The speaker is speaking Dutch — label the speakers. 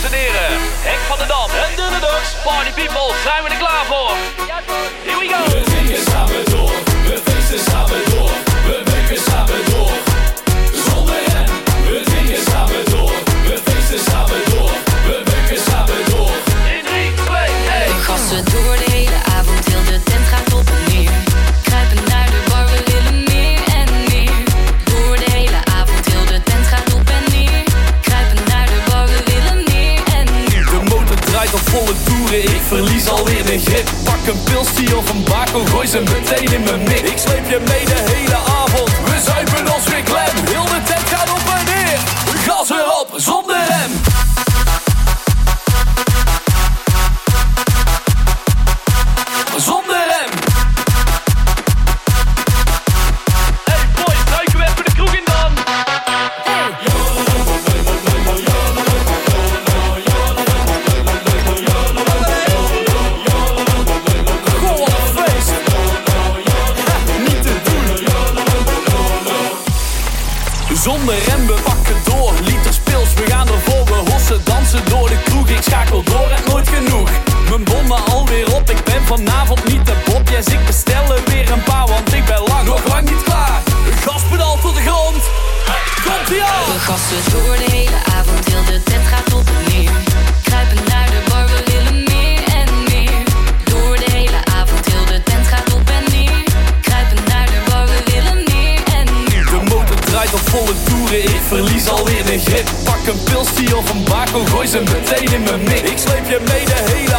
Speaker 1: dames en heren. Henk van der Dam en de Dogs. Party people, zijn we er klaar voor?
Speaker 2: Verlies alweer de grip. Pak een pilsie of een bako, gooi ze meteen in mijn mik. Ik sleep je mee de Zonder rem,
Speaker 1: we
Speaker 2: pakken door. Liters pils, we gaan ervoor We hossen, dansen door de kroeg. Ik schakel door, het nooit genoeg. Mijn bommen alweer op Ik ben vanavond niet de Bob Yes, ik bestel er weer een paar Want ik ben lang, nog lang niet klaar. Gaspedaal tot de grond. Komt ie aan.
Speaker 3: We gassen door de
Speaker 2: op volle toeren, ik verlies alweer de grip. Pak een pilsie of een bako, gooi ze meteen in mijn mik. Ik sleep je mee de